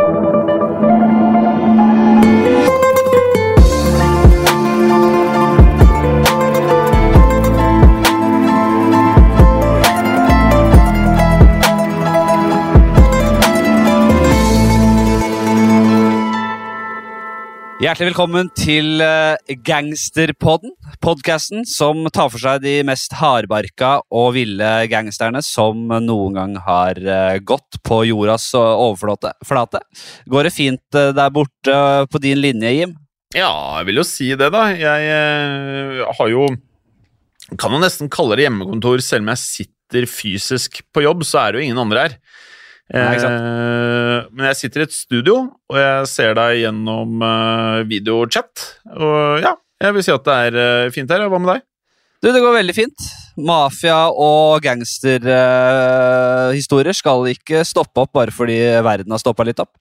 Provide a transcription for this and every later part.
you. Hjertelig velkommen til eh, Gangsterpodden. Podkasten som tar for seg de mest hardbarka og ville gangsterne som noen gang har eh, gått på jordas overflate. Flate. Går det fint eh, der borte på din linje, Jim? Ja, jeg vil jo si det, da. Jeg eh, har jo Kan jo nesten kalle det hjemmekontor, selv om jeg sitter fysisk på jobb, så er det jo ingen andre her. Nei, Eh, men jeg sitter i et studio, og jeg ser deg gjennom eh, videochat. Og ja, jeg vil si at det er eh, fint her. Hva med deg? Du, det går veldig fint. Mafia og gangsterhistorier skal ikke stoppe opp bare fordi verden har stoppa litt opp.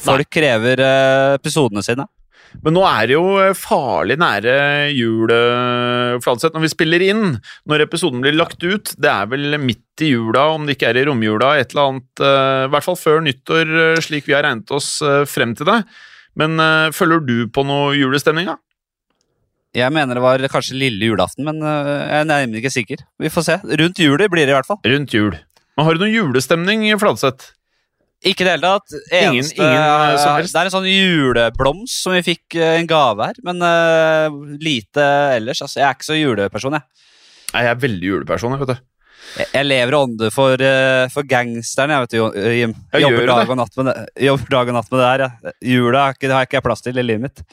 Folk krever eh, episodene sine. Men nå er det jo eh, farlig nære jul, Fladseth, når vi spiller inn. Når episoden blir lagt ut. Det er vel midt i jula, om det ikke er i romjula. Et eller annet, eh, I hvert fall før nyttår, eh, slik vi har regnet oss frem til det. Men følger du på noe julestemning, da? Jeg mener det var kanskje lille julaften, men jeg er nemlig ikke sikker. Vi får se. Rundt juli blir det i hvert fall. Rundt jul. Men har du noe julestemning, Fladseth? Ikke i det hele tatt. Eneste, ingen, ingen som øh, helst? Det er en sånn juleblomst som vi fikk øh, en gave her, men uh, lite ellers. Altså, jeg er ikke så juleperson, jeg. Nei, jeg er veldig juleperson, jeg, vet du. Jeg, jeg lever i ånde for, for gangsteren, jeg, vet du, Jim. Jeg Jobber dag og natt med det, jobber dag og natt med det her. Ja. Jula ikke, det har ikke jeg plass til i livet mitt.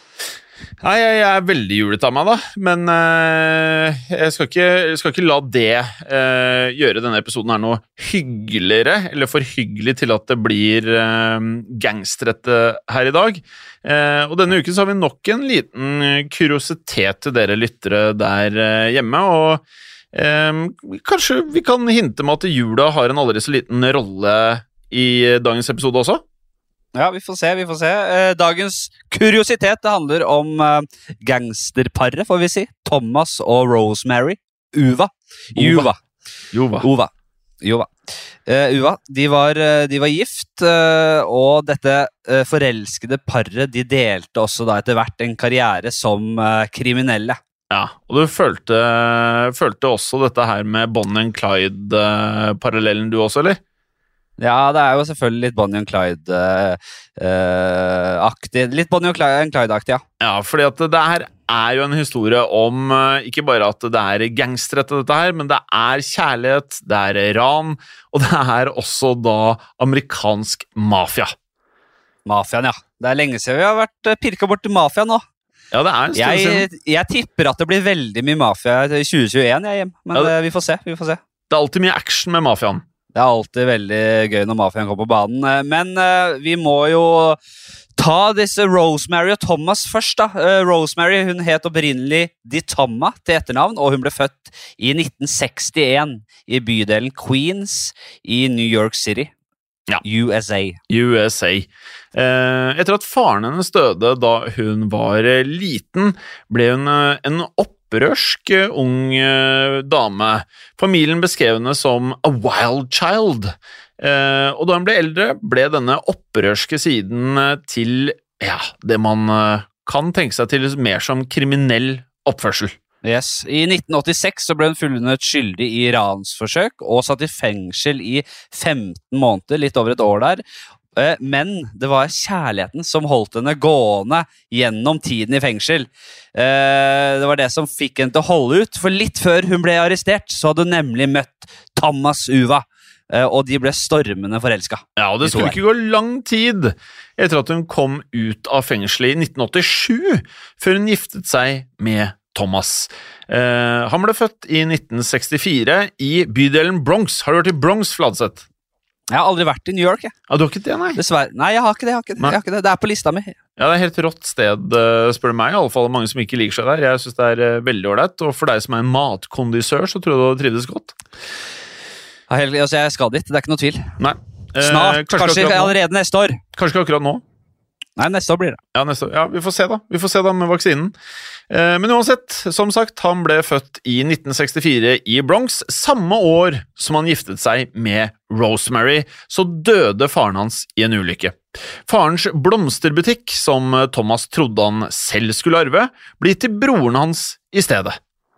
Nei, jeg, er veldig julete av meg, da. Men eh, jeg, skal ikke, jeg skal ikke la det eh, gjøre denne episoden her noe hyggeligere, eller for hyggelig til at det blir uh, gangsterete her i dag. Eh, og denne uken så har vi nok en liten kuriositet til dere lyttere der eh, hjemme. og eh, Kanskje vi kan hinte med at jula har en aldri så liten rolle i dagens episode også? Ja, vi får se, vi får se. Eh, Dagens kuriositet det handler om eh, gangsterparet, får vi si. Thomas og Rosemary. Uva. Juva. Jova. Uva. Juva. Eh, Uva, de var, de var gift, og dette forelskede paret de delte også da etter hvert en karriere som kriminelle. Ja, og du følte, følte også dette her med Bonnie and Clyde-parallellen du også, eller? Ja, det er jo selvfølgelig litt Bonnie and Clyde-aktig. litt Bonnie and Clyde- and Clyde-aktig, ja. Ja, fordi at det her er jo en historie om eh, ikke bare at det er gangsterete, dette her, men det er kjærlighet, det er ran, og det er også da amerikansk mafia. Mafiaen, ja. Det er lenge siden vi har vært pirka bort til mafiaen nå. Ja, det er en stund siden. jeg tipper at det blir veldig mye mafia i 2021, jeg, Hjem. men Ja, det- eh, vi får se. vi får se. Det er alltid mye action med mafiaen. Det er alltid veldig gøy når mafiaen kommer på banen. eh, Men eh, vi må jo ta disse Rosemary og Thomas først. da. Eh, Rosemary hun het opprinnelig DiTomma til etternavn, og hun ble født i 1961 i bydelen Queens i New York City. Ja. USA. USA. Eh, etter at faren hennes døde da hun var liten, ble hun en en opprørsk eh, ung eh, dame. Familien beskrev henne som a wild child. Eh, og da hun ble eldre, ble denne opprørske siden til ja, det man kan tenke seg til mer som kriminell oppførsel. Yes. I 1986 så ble hun funnet skyldig i ransforsøk og satt i fengsel i 15 måneder, litt over et år der. Eh, Men det var kjærligheten som holdt henne gående gjennom tiden i fengsel. Eh, Det var det som fikk henne til å holde ut, for litt før hun ble arrestert, så hadde hun nemlig møtt Thomas Uva, eh, og de ble stormende forelska. Ja, og Det skulle ikke gå lang tid etter at hun kom ut av fengselet i 1987, før hun giftet seg med Thomas. Han ble født i 1964 i bydelen Bronx. Har du vært i Bronx, Fladseth? Jeg har aldri vært i New York, jeg. Ja, du har ikke det, nei? Dessverre. Nei, jeg har ikke det. Jeg har ikke det. Jeg har ikke det. det er på lista mi. Ja, Det er et helt rått sted, eh, spør du meg. I alle fall mange som ikke liker seg der. Jeg syns det er eh, veldig ålreit. Og for deg som er en matkondisør, så tror jeg du hadde trivdes godt. Ja, helt- Altså, jeg skal dit, det er ikke noe tvil. Nei. Eh, Snart. kanskje, kanskje akkurat nå. allerede neste år. kanskje ikke akkurat nå. Nei, neste år blir det. Ja, neste ja, vi får se, da. Vi får se da med vaksinen. Eh, men uansett, som sagt, han ble født i 1964 i Bronx. Samme år som han giftet seg med Rosemary, så døde faren hans i en ulykke. Farens blomsterbutikk, som Thomas trodde han selv skulle arve, blir til broren hans i stedet.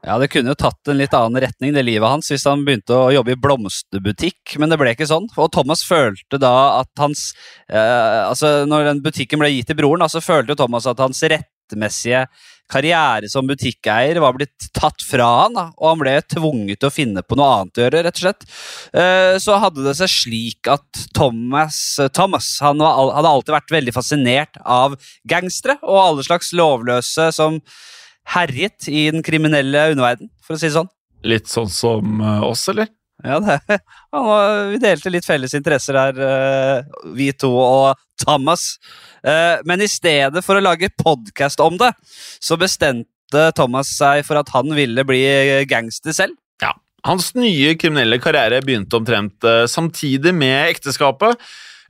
Ja, Det kunne jo tatt en litt annen retning, det livet hans, hvis han begynte å jobbe i blomsterbutikk, men det ble ikke sånn. Og Thomas følte da at hans eh, Altså, når den butikken ble gitt til broren, så følte jo Thomas at hans rettmessige karriere som butikkeier var blitt tatt fra han, da, og han ble tvunget til å finne på noe annet å gjøre, rett og slett. Eh, så hadde det seg slik at Thomas, Thomas han var, hadde alltid vært veldig fascinert av gangstere og alle slags lovløse som herjet i den kriminelle underverden, for å si det sånn. Litt sånn som eh, oss, eller? Ja, det, var, Vi delte litt felles interesser der, eh, vi to og Thomas. Eh, men i stedet for å lage podkast om det, så bestemte Thomas seg for at han ville bli gangster selv. Ja. Hans nye kriminelle karriere begynte omtrent samtidig med ekteskapet.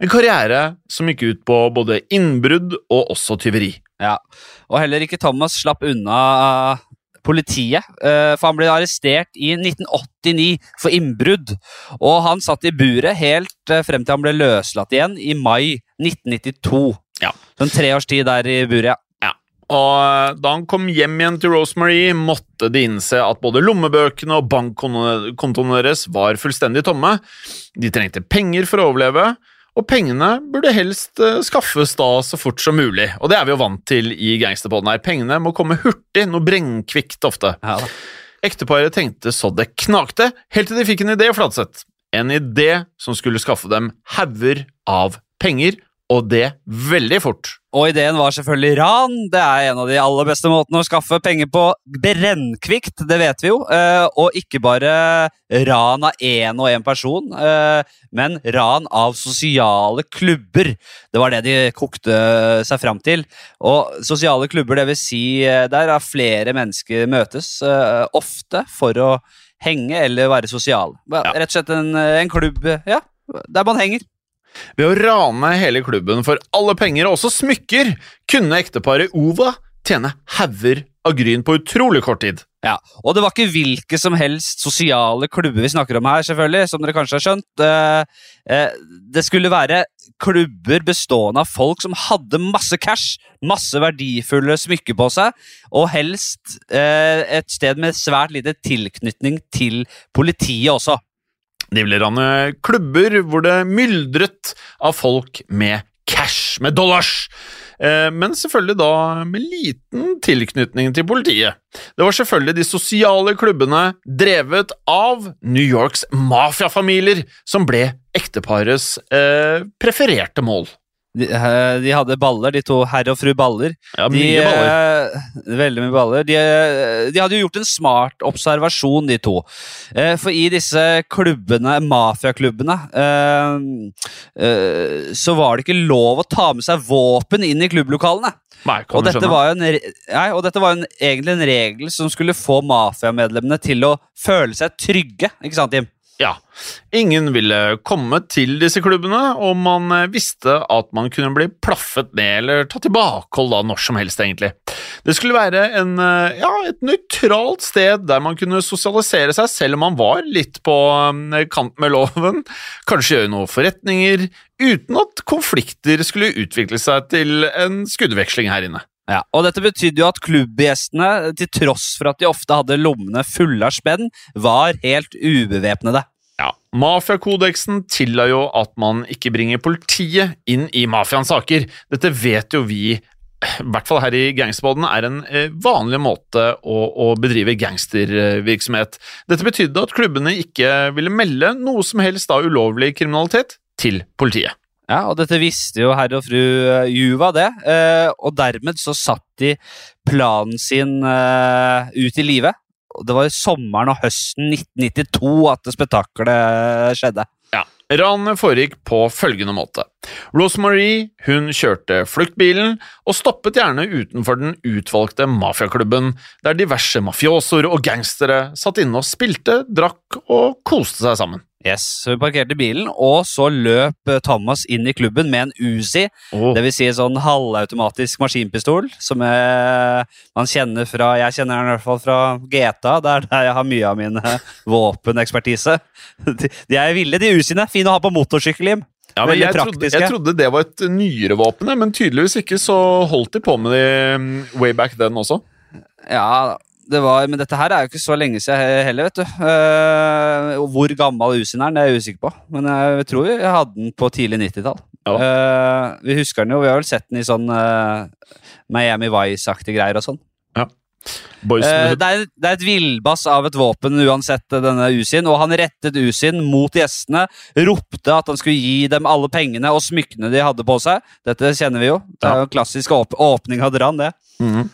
En karriere som gikk ut på både innbrudd og også tyveri. Ja, Og heller ikke Thomas slapp unna politiet, eh, for han ble arrestert i 1989 for innbrudd. Og han satt i buret helt eh, frem til han ble løslatt igjen i mai 1992. Ja. Så en tre års tid der i buret, ja. Og eh, da han kom hjem igjen til Rosemary, måtte de innse at både lommebøkene og bankkontoene deres var fullstendig tomme. De trengte penger for å overleve, og pengene burde helst eh, skaffes da så fort som mulig. Og det er vi jo vant til i gangsterpodden her. Pengene må komme hurtig, noe brengkvikt ofte. ja. Ekteparet tenkte så det knakte, helt til de fikk en idé, Fladseth. En idé som skulle skaffe dem hauger av penger, og det veldig fort. Og ideen var selvfølgelig ran. Det er en av de aller beste måtene å skaffe penger på. Brennkvikt, det vet vi jo. Eh, og ikke bare ran av én og én person, eh, men ran av sosiale klubber. Det var det de kokte seg fram til. Og sosiale klubber, det vil si eh, der er flere mennesker møtes, ofte for å henge eller være sosiale. Rett og slett en, en klubb ja, der man henger. Ved å rane hele klubben for alle penger og også smykker, kunne ekteparet Ova tjene hauger av gryn på utrolig kort tid. Ja, Og det var ikke hvilke som helst sosiale klubber vi snakker om her, selvfølgelig, som dere kanskje har skjønt. Eh, eh, Det skulle være klubber bestående av folk som hadde masse cash, masse verdifulle smykker på seg, og helst eh, et sted med svært lite tilknytning til politiet også. De ville rane klubber hvor det myldret av folk med cash, med dollars. Eh, Men selvfølgelig da med liten tilknytning til politiet. Det var selvfølgelig de sosiale klubbene drevet av New Yorks mafiafamilier som ble ekteparets eh, prefererte mål. De, eh, de hadde baller, de to herr og fru Baller. Ja, De, mye baller. eh, veldig mye baller. De, eh, de hadde jo gjort en smart observasjon, de to. Eh, For i disse klubbene, mafiaklubbene, eh, så var det ikke lov å ta med seg våpen inn i klubblokalene. Nei, Og dette, en, nei, og dette var en, egentlig en regel som skulle få mafiamedlemmene til å føle seg trygge. Ikke sant, Jim? Ja, ingen ville komme til disse klubbene, og man eh, visste at man kunne bli plaffet ned eller ta tilbakehold da når som helst, egentlig. Det skulle være en, eh, ja, et nøytralt sted der man kunne sosialisere seg selv om man var litt på eh, kant med loven, kanskje gjøre noen forretninger, uten at konflikter skulle utvikle seg til en skuddveksling her inne. Ja, og Dette betydde jo at klubbgjestene, til tross for at de ofte hadde lommene fulle av spenn, var helt ubevæpnede. Ja, Mafiakodeksen tilla jo at man ikke bringer politiet inn i mafiaens saker. Dette vet jo vi, i hvert fall her i Gangsterboden, er en eh, vanlig måte å, å bedrive gangstervirksomhet. Dette betydde at klubbene ikke ville melde noe som helst av ulovlig kriminalitet til politiet. Ja, og dette visste jo herr og fru eh, Juva, det. Eh, og dermed så satt de planen sin eh, ut i livet. Det var i sommeren og høsten 1992 at det spetakkelet skjedde. Ja, Ranet foregikk på følgende måte. Rosemarie hun kjørte fluktbilen og stoppet gjerne utenfor den utvalgte mafiaklubben, der diverse mafiosoer og gangstere satt inne og spilte, drakk og koste seg sammen. Yes, så Hun parkerte bilen, og så løp eh, Thomas inn i klubben med en Uzi. Oh. Det vil si en sånn halvautomatisk maskinpistol som jeg, man kjenner fra Jeg kjenner den i hvert fall fra GTA, der, der jeg har mye av min eh, våpenekspertise. De, de er ville, de Uziene. Fine å ha på motorsykkel, Jim. Ja, men jeg, trodde, jeg trodde det var et nyere våpen, men tydeligvis ikke, så holdt de på med det mm, way back then også. Ja, det var, men dette her er jo ikke så lenge siden he- heller, vet du. Uh, hvor gammel Usin er, det er jeg usikker på. Men jeg tror vi hadde den på tidlig 90-tall. Ja. Uh, vi husker den jo, vi har vel sett den i sånn uh, Miami Vice-aktige greier og sånn. Boys Eh, det, er, det er et villbass av et våpen uansett, denne Usin, og han rettet Usin mot gjestene, ropte at han skulle gi dem alle pengene og smykkene de hadde på seg. Dette kjenner vi jo. Det er jo en klassisk åp åpning av dran, det. Mhm.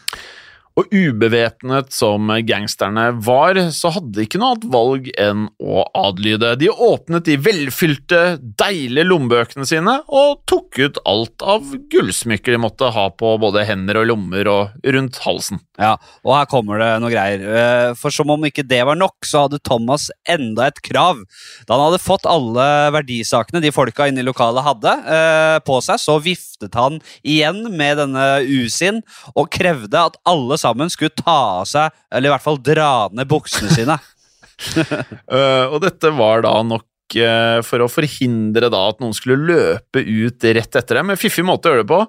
Og ubevæpnet som gangsterne var, så hadde de ikke noe annet valg enn å adlyde. De åpnet de velfylte, deilige lommebøkene sine og tok ut alt av gullsmykker de måtte ha på både hender og lommer og rundt halsen. Ja, og her kommer det noe greier. Eh, For som om ikke det var nok, så hadde Thomas enda et krav. Da han hadde fått alle verdisakene de folka inne i lokalet hadde, eh, på seg, så viftet han igjen med denne U-sin og krevde at alle sammen skulle ta av seg, eller i hvert fall dra ned buksene sine. uh, og dette var da nok eh, for å forhindre da at noen skulle løpe ut rett etter dem. En fiffig måte å gjøre det på.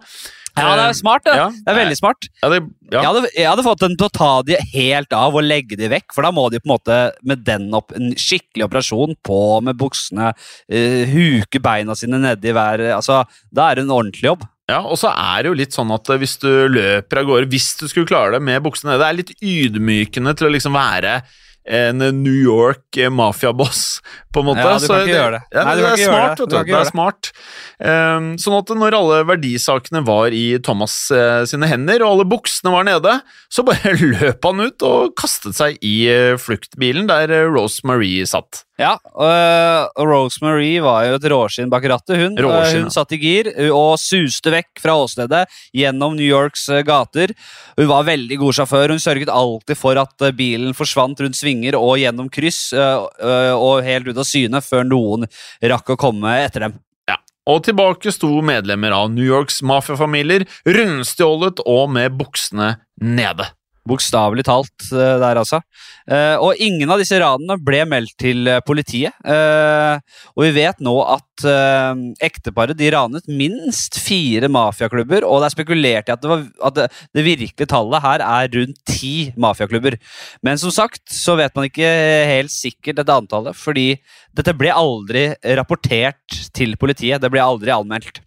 Ja, det er smart, det. Ja. Det er veldig smart. Ja, det, ja. Jeg, hadde, jeg hadde fått den til å ta de helt av og legge de vekk, for da må de på en måte med den opp en skikkelig operasjon på med buksene, uh, huke beina sine nedi hver Altså, da er det en ordentlig jobb. Ja, og så er det jo litt sånn at eh, hvis du løper av gårde, hvis du skulle klare det med buksene nede, det er litt ydmykende til å liksom være en New York eh, mafiaboss, på en måte. Ja, du kan Så ikke gjøre det. Ja, Nei, du det kan er ikke gjøre smart, det. Du du. kan ikke Det er smart. Um, sånn at når alle verdisakene var i Thomas uh, sine hender, og alle buksene var nede, så bare løp han ut og kastet seg i uh, fluktbilen der uh, Rose Marie satt. Ja, øh, og Rosemary var jo et råskinn bak rattet. Hun, Øh, hun satt i gir øh, og suste vekk fra åstedet gjennom New Yorks gater. Hun var veldig god sjåfør. Hun sørget alltid for at bilen forsvant rundt svinger og gjennom kryss, og helt ut av syne før noen rakk å komme etter dem. Ja, og tilbake sto medlemmer av New Yorks mafiafamilier, rundstjålet og med buksene nede. Bokstavelig talt uh, der, altså. Uh, og ingen av disse ranene ble meldt til øh, politiet. Uh, og vi vet nå at eh, ekteparet de ranet minst fire mafiaklubber, og det er spekulert i at, det, var, at det, det virkelige tallet her er rundt ti mafiaklubber. Men som sagt så vet man ikke helt sikkert dette antallet, fordi dette ble aldri rapportert til politiet. Det ble aldri anmeldt.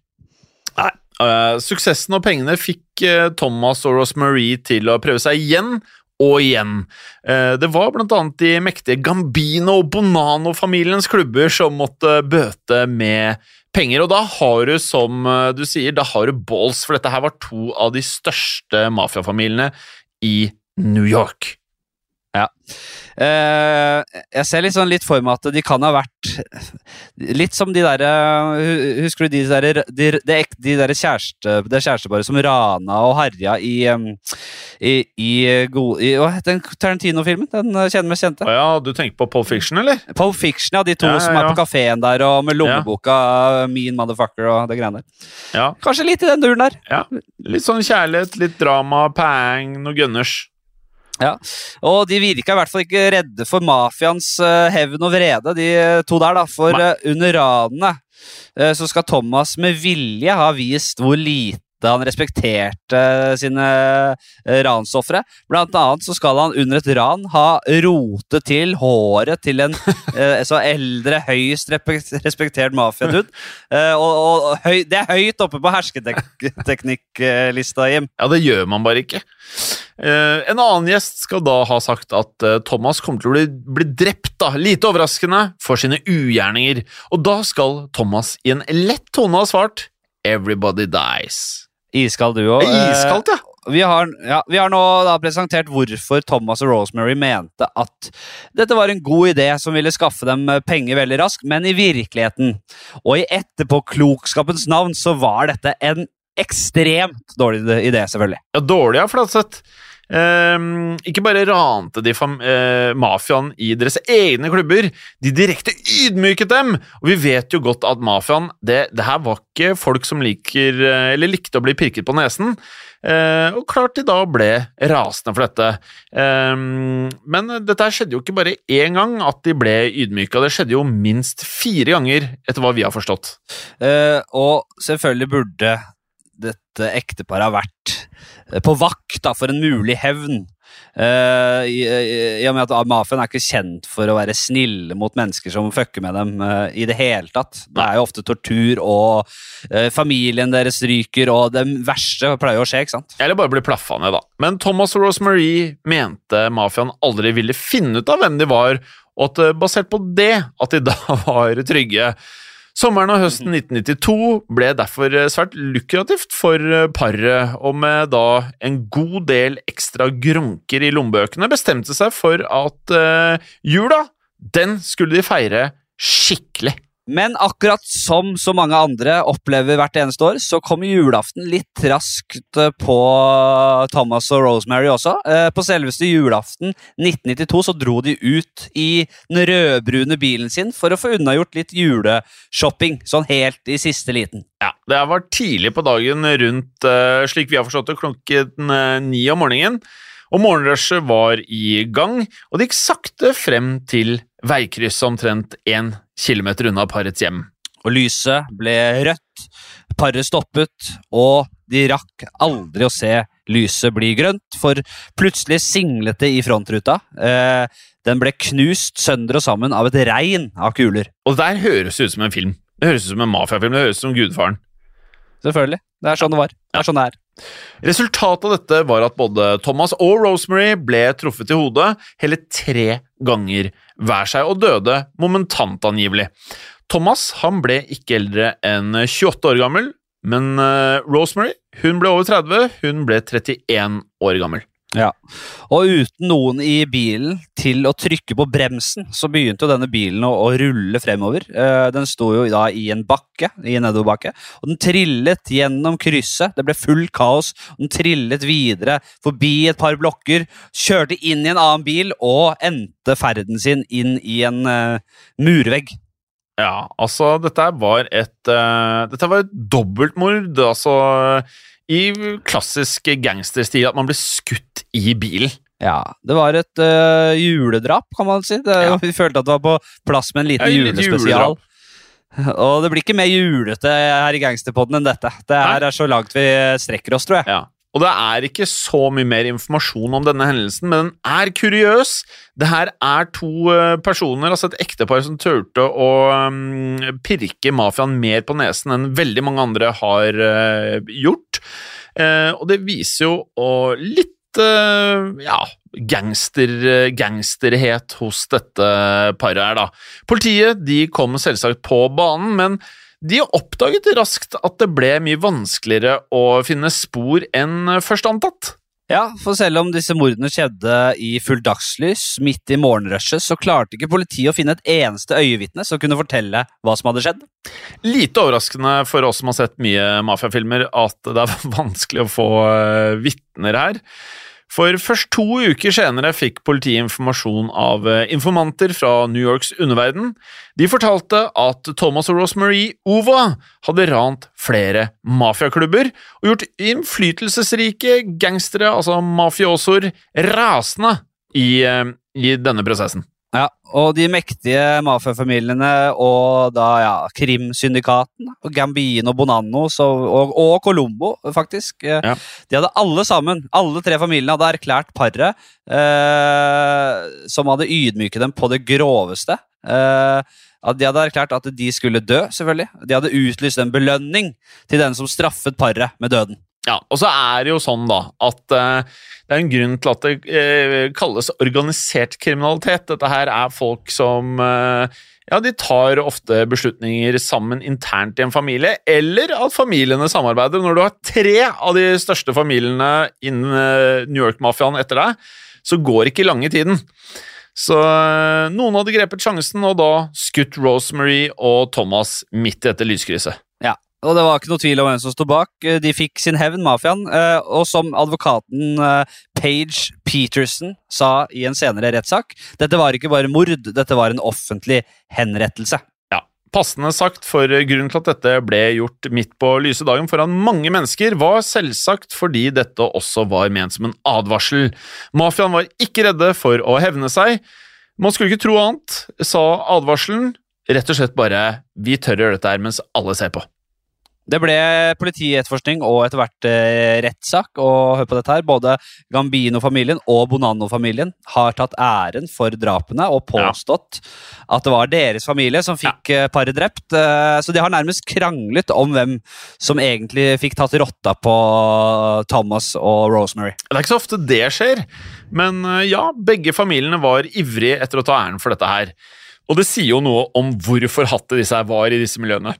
Nei. Eh, suksessen og pengene fikk uh, Thomas og Rosemarie til å prøve seg igjen og igjen. Uh, det var blant annet de mektige Gambino og Bonano-familiens klubber som måtte bøte med penger, og da har du, som du sier, da har du balls, for dette her var to av de største mafiafamiliene i New York. Eh, jeg ser sånn litt for meg at de kan ha vært litt som de derre Husker du de der, de, de, de der kjæreste, det kjæresteparet som rana og herja i, i, i, i Hva den Tarantino-filmen? Den eh, kjenner mest kjente? Ja, du tenker på Pulp Fiction, eller? Pulp Fiction, ja. De to Ja, ja, som er på kafeen der og med lommeboka Mean Motherfucker og det greiene der. Ja. Kanskje litt i den duren der. ja. Litt sånn kjærlighet, litt drama, pang, noe gunners. Ja, og de virka i hvert fall ikke redde for mafiaens eh, hevn og vrede, de eh, to der, da. For Nei. eh, under ranene så skal Thomas med vilje ha vist hvor lite han respekterte sine uh, ransofre. Blant annet så skal han under et ran ha rotet til håret til en eh, så eldre, høyst respektert mafiadude. Eh, og, og høy, det er høyt oppe på hersketeknikklista, Jim. Ja, det gjør man bare ikke. Eh, en annen gjest skal da ha sagt at eh, Thomas kommer til å bli, bli drept, da, lite overraskende, for sine ugjerninger. Og da skal Thomas i en lett tone ha svart Everybody dies. Iskald du òg. Iskaldt, ja. Vi har, ja, vi har nå presentert hvorfor Thomas og Rosemary mente at dette var en god idé som ville skaffe dem eh, penger veldig raskt, men i virkeligheten, og i etterpåklokskapens navn, så var dette en ekstremt dårlig idé, selvfølgelig. Ja, dårlig, ja, for det Ehm, ikke bare rante de eh, mafiaen i deres egne klubber, de direkte ydmyket dem! Og vi vet jo godt at mafiaen det, det her var ikke folk som liker eh, eller likte å bli pirket på nesen. Eh, og klart de da ble rasende for dette. Ehm, men dette skjedde jo ikke bare én gang at de ble ydmyka, det skjedde jo minst fire ganger, etter hva vi har forstått. Eh, og selvfølgelig burde dette ekteparet ha vært på vakt da, for en mulig hevn. Uh, i, i, og med at mafiaen er ikke kjent for å være snille mot mennesker som fucker med dem uh, i det hele tatt. Det er jo ofte tortur, og uh, familien deres ryker, og det verste pleier å skje, ikke sant? Eller bare bli plaffa ned, da. Men Thomas og Rosemary mente mafiaen aldri ville finne ut av hvem de var, og at basert på det at de da var trygge. Sommeren og høsten 1992 ble derfor eh, svært lukrativt for eh, paret, og med da en god del ekstra grunker i lommebøkene bestemte seg for at uh, jula, den skulle de feire skikkelig. Men akkurat som så mange andre opplever hvert eneste år, så kom julaften litt raskt eh, på Thomas og Rosemary også. Eh, På selveste julaften 1992 så dro de ut i den rødbrune bilen sin for å få unnagjort litt juleshopping, sånn helt i siste liten. Ja, det var tidlig på dagen rundt, eh, slik vi har forstått det, klokken ni om morgenen. Og morgenrushet var i gang, og det gikk sakte frem til veikrysset omtrent én kilometer unna parets hjem. Og lyset ble rødt, paret stoppet, og de rakk aldri å se lyset bli grønt, for plutselig singlet det i frontruta. Eh, den ble knust sønder og sammen av et regn av kuler. Og der høres det ut som en film. Det høres ut som en mafiafilm, det høres ut som Gudfaren. Selvfølgelig. Det er sånn det var. Det er sånn det er. Resultatet av dette var at både Thomas og Rosemary ble truffet i hodet hele tre ganger hver seg, og døde momentant angivelig. Thomas han ble ikke eldre enn 28 år gammel, men eh, Rosemary hun ble over 30, hun ble 31 år gammel. Ja. Og uten noen i bilen til å trykke på bremsen, så begynte jo denne bilen å, å rulle fremover. Eh, den sto jo da i en bakke, i en nedoverbakke, og den trillet gjennom krysset. Det ble full kaos. Den trillet videre forbi et par blokker, kjørte inn i en annen bil og endte ferden sin inn i en eh, murvegg. Ja, altså, dette var et uh, Dette var et dobbeltmord, altså i klassisk gangsterstil, at man blir skutt i bilen. Ja, Det var et uh, juledrap, kan man si. Det, Ja. Vi følte at det var på plass med en liten Ja, julespesial. Og det blir ikke mer julete her i Gangsterpodden enn dette. Det her er så langt vi strekker oss, tror jeg. Ja. Og det er ikke så mye mer informasjon om denne hendelsen, men den er kuriøs. Det her er to eh, personer, altså et ektepar, som turte å mm, pirke mafiaen mer på nesen enn veldig mange andre har eh, gjort. Eh, og det viser jo litt ja, gangster, gangsterhet hos dette paret her, da. Politiet de kom selvsagt på banen, men de oppdaget raskt at det ble mye vanskeligere å finne spor enn først antatt. Ja, for selv om disse mordene skjedde i full dagslys midt i morgenrushet, så klarte ikke politiet å finne et eneste øyevitne som kunne fortelle hva som hadde skjedd. Lite overraskende for oss som har sett mye mafiafilmer, at det er vanskelig å få uh, vitner her. For først to uker senere fikk politiet informasjon av eh, informanter fra New Yorks underverden. De fortalte at Thomas og Rosemarie Ova hadde rant flere mafiaklubber og gjort innflytelsesrike gangstere, altså mafiosoer, rasende i, eh, i denne prosessen. Ja, og de mektige mafiafamiliene og da ja, krimsyndikaten, og Gambino, Bonanno og, og, og Colombo, faktisk. eh, Ja. De hadde alle sammen, alle tre familiene hadde erklært paret eh, som hadde ydmyket dem på det groveste. Eh, de hadde erklært at de skulle dø, selvfølgelig. De hadde utlyst en belønning til den som straffet paret med døden. Ja, og så er det jo sånn da, at eh, det er en grunn til at det eh, kalles organisert kriminalitet. Dette her er folk som eh, ja, de tar ofte beslutninger sammen internt i en familie, eller at familiene samarbeider. Når du har tre av de største familiene innen New York-mafiaen etter deg, så går ikke lange tiden. Så noen hadde grepet sjansen og da skutt Rosemary og Thomas midt i dette lyskrysset. Og det var ikke noe tvil om hvem som sto bak. Eh, De fikk sin hevn, mafiaen. eh, Og som advokaten eh, Page Peterson sa i en senere rettssak, dette var ikke bare mord, dette var en offentlig henrettelse. Ja, Passende sagt, for grunnen til at dette ble gjort midt på lyse dagen foran mange mennesker, var selvsagt fordi dette også var ment som en advarsel. Mafiaen var ikke redde for å hevne seg. Man skulle ikke tro annet, sa advarselen. Rett og slett bare 'vi tør å gjøre dette her mens alle ser på'. Det ble politietterforskning og etter hvert eh, rettssak. Og hør på dette her, både Gambino-familien og Bonanno-familien har tatt æren for drapene og påstått at det var deres familie som fikk ja. paret drept. Eh, så de har nærmest kranglet om hvem som egentlig fikk tatt rotta på Thomas og Rosemary. Det er ikke så ofte det skjer, men eh, ja, begge familiene var ivrige etter å ta æren for dette her. Og det sier jo noe om hvor forhatte disse her var i disse miljøene.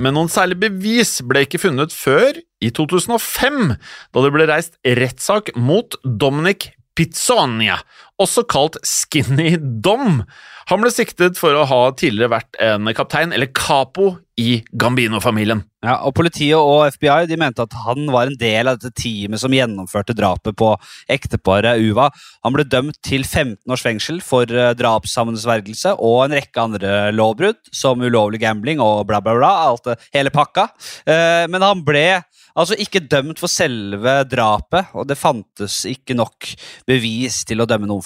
Men noen særlig bevis ble ikke funnet før i 2005, da det ble reist rettssak mot Dominic Pizzonia, også kalt Skinny Dom. Han ble siktet for å ha tidligere vært en kaptein, eller capo, i Gambino-familien. Ja, og Politiet og FBI de mente at han var en del av dette teamet som gjennomførte drapet på ekteparet Uva. Han ble dømt til 15 års fengsel for eh, drapssammensvergelse og en rekke andre lovbrudd, som ulovlig gambling og bla, bla, bla. alt Hele pakka. Eh, Men han ble altså ikke dømt for selve drapet, og det fantes ikke nok bevis til å dømme noen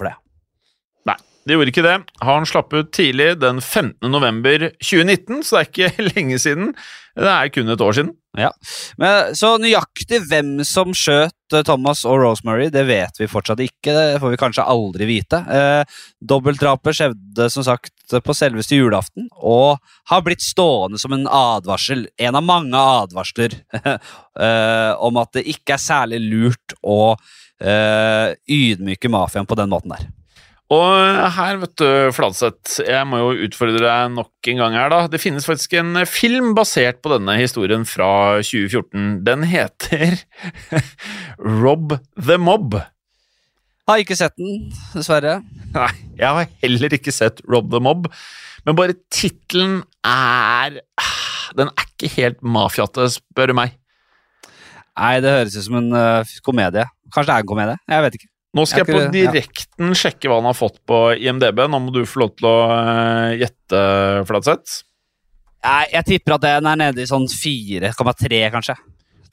det. Gjorde ikke det. Han slapp ut tidlig den 15. november 2019, så det er ikke lenge siden. Det er kun et år siden. Ja, Men, Så nøyaktig hvem som skjøt eh, Thomas og Rosemary, det vet vi fortsatt ikke. Det får vi kanskje aldri vite. Eh, Dobbeltdrapet skjedde som sagt på selveste julaften, og har blitt stående som en advarsel, en av mange advarsler, eh, om at det ikke er særlig lurt å eh, ydmyke mafiaen på den måten der. Og her, vet du, Fladseth, jeg må jo utfordre deg nok en gang her, da. Det finnes faktisk en film basert på denne historien fra 2014. Den heter Rob the Mob. Har ikke sett den, dessverre. Nei, jeg har heller ikke sett Rob the Mob, men bare tittelen er Den er ikke helt mafiate, spør du meg. Nei, det høres ut som en eh, komedie. Kanskje det er en komedie? Jeg vet ikke. Nå skal Jeg jeg på direkten ja. sjekke hva han har fått på IMDb. Nå må du få lov til å eh, gjette, Flatseth. Jeg, jeg tipper at den er nede i sånn 4,3, kanskje.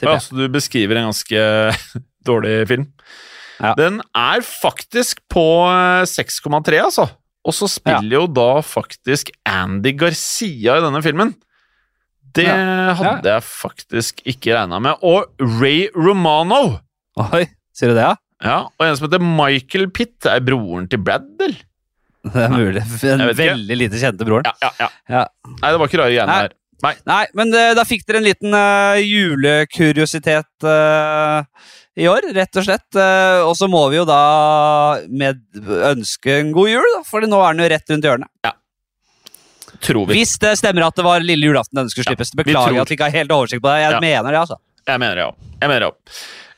Ja, så du beskriver en ganske dårlig film. Ja. Den er faktisk på eh, 6,3, altså. Og så spiller jo da faktisk Andy Garcia i denne filmen. Det Ja. hadde jeg faktisk ikke regna med. Og Ray Romano. Oi, sier du det, ja? Ja, Og en som heter Michael Pitt. Er broren til Brad, eller? Det er mulig. Den Jeg veldig lite kjente broren. Ja, ja, ja. Ja. Nei, det var ikke rare greiene der. Nei. Nei, men det, da fikk dere en liten uh, julekuriositet uh, i år, rett og slett. Uh, og så må vi jo da med ønske en god jul, da, for nå er den jo rett rundt hjørnet. Ja. Tror vi. Hvis det stemmer at det var lille julaften den skulle slippes. Beklager at vi ikke har helt oversikt på det. Jeg mener det, altså. Jeg mener det, ja.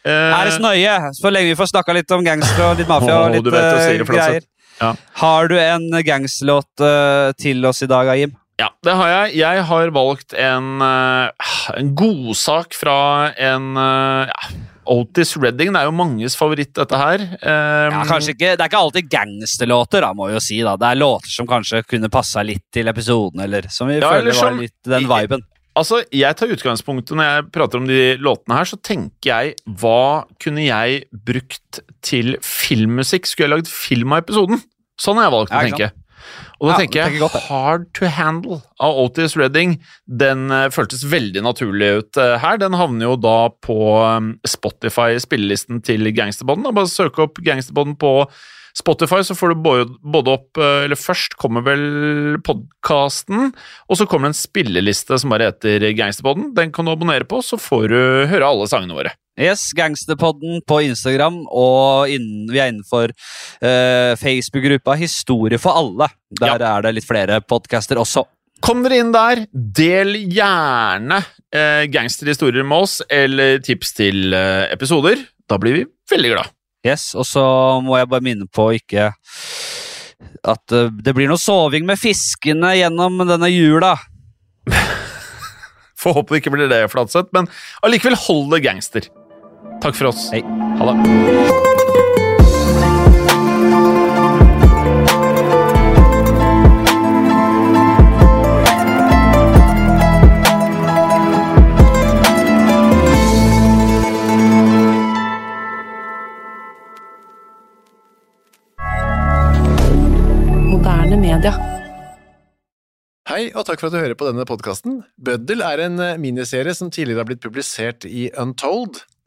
Eh, Er det så nøye? Så lenge vi får snakka litt om gangstere og litt mafia og litt du vet si eh, det, greier. Ja. Har du en gangsterlåt eh, til oss i dag, Jim? Ja, det har jeg. Jeg har valgt en en godsak fra en ja, Otis Redding. Det er jo manges favoritt, dette her. Um, Ja, kanskje ikke, Det er ikke alltid gangsterlåter, da, må vi jo si. da. Det er låter som kanskje kunne passa litt til episoden, eller som vi Ja, føler eller var litt den viben. Altså, Jeg tar utgangspunktet når jeg prater om de låtene her, så tenker jeg hva kunne jeg brukt til filmmusikk? Skulle jeg lagd film av episoden? Sånn har jeg valgt å tenke. Og da Ja, tenker jeg godt. Hard to Handle av Otis Redding. Den eh, føltes veldig naturlig ut eh, her. Den havner jo da på um, Spotify-spillelisten til Gangsterbånden. Bare søk opp Gangsterbånden på Spotify, så får du både, opp eh, Eller først kommer vel podkasten, og så kommer det en spilleliste som bare heter Gangsterbånden. Den kan du abonnere på, så får du høre alle sangene våre. Yes, Gangsterpodden på Instagram, og innen, vi er innenfor uh, Facebook-gruppa Historie for alle. Der er det litt flere podcaster også. Kom dere inn der. Del gjerne uh, gangsterhistorier med oss, eller tips til uh, episoder. Da blir vi veldig glad. Yes, Og så må jeg bare minne på ikke at det blir noe soving med fiskene gjennom denne jula. Får håpe det ikke blir det, Flatseth, men allikevel hold det gangster. Takk for oss. Hei. Ha det. Hei, og takk for at du hører på denne podkasten. Bøddel er en eh, miniserie som tidligere har blitt publisert i Untold,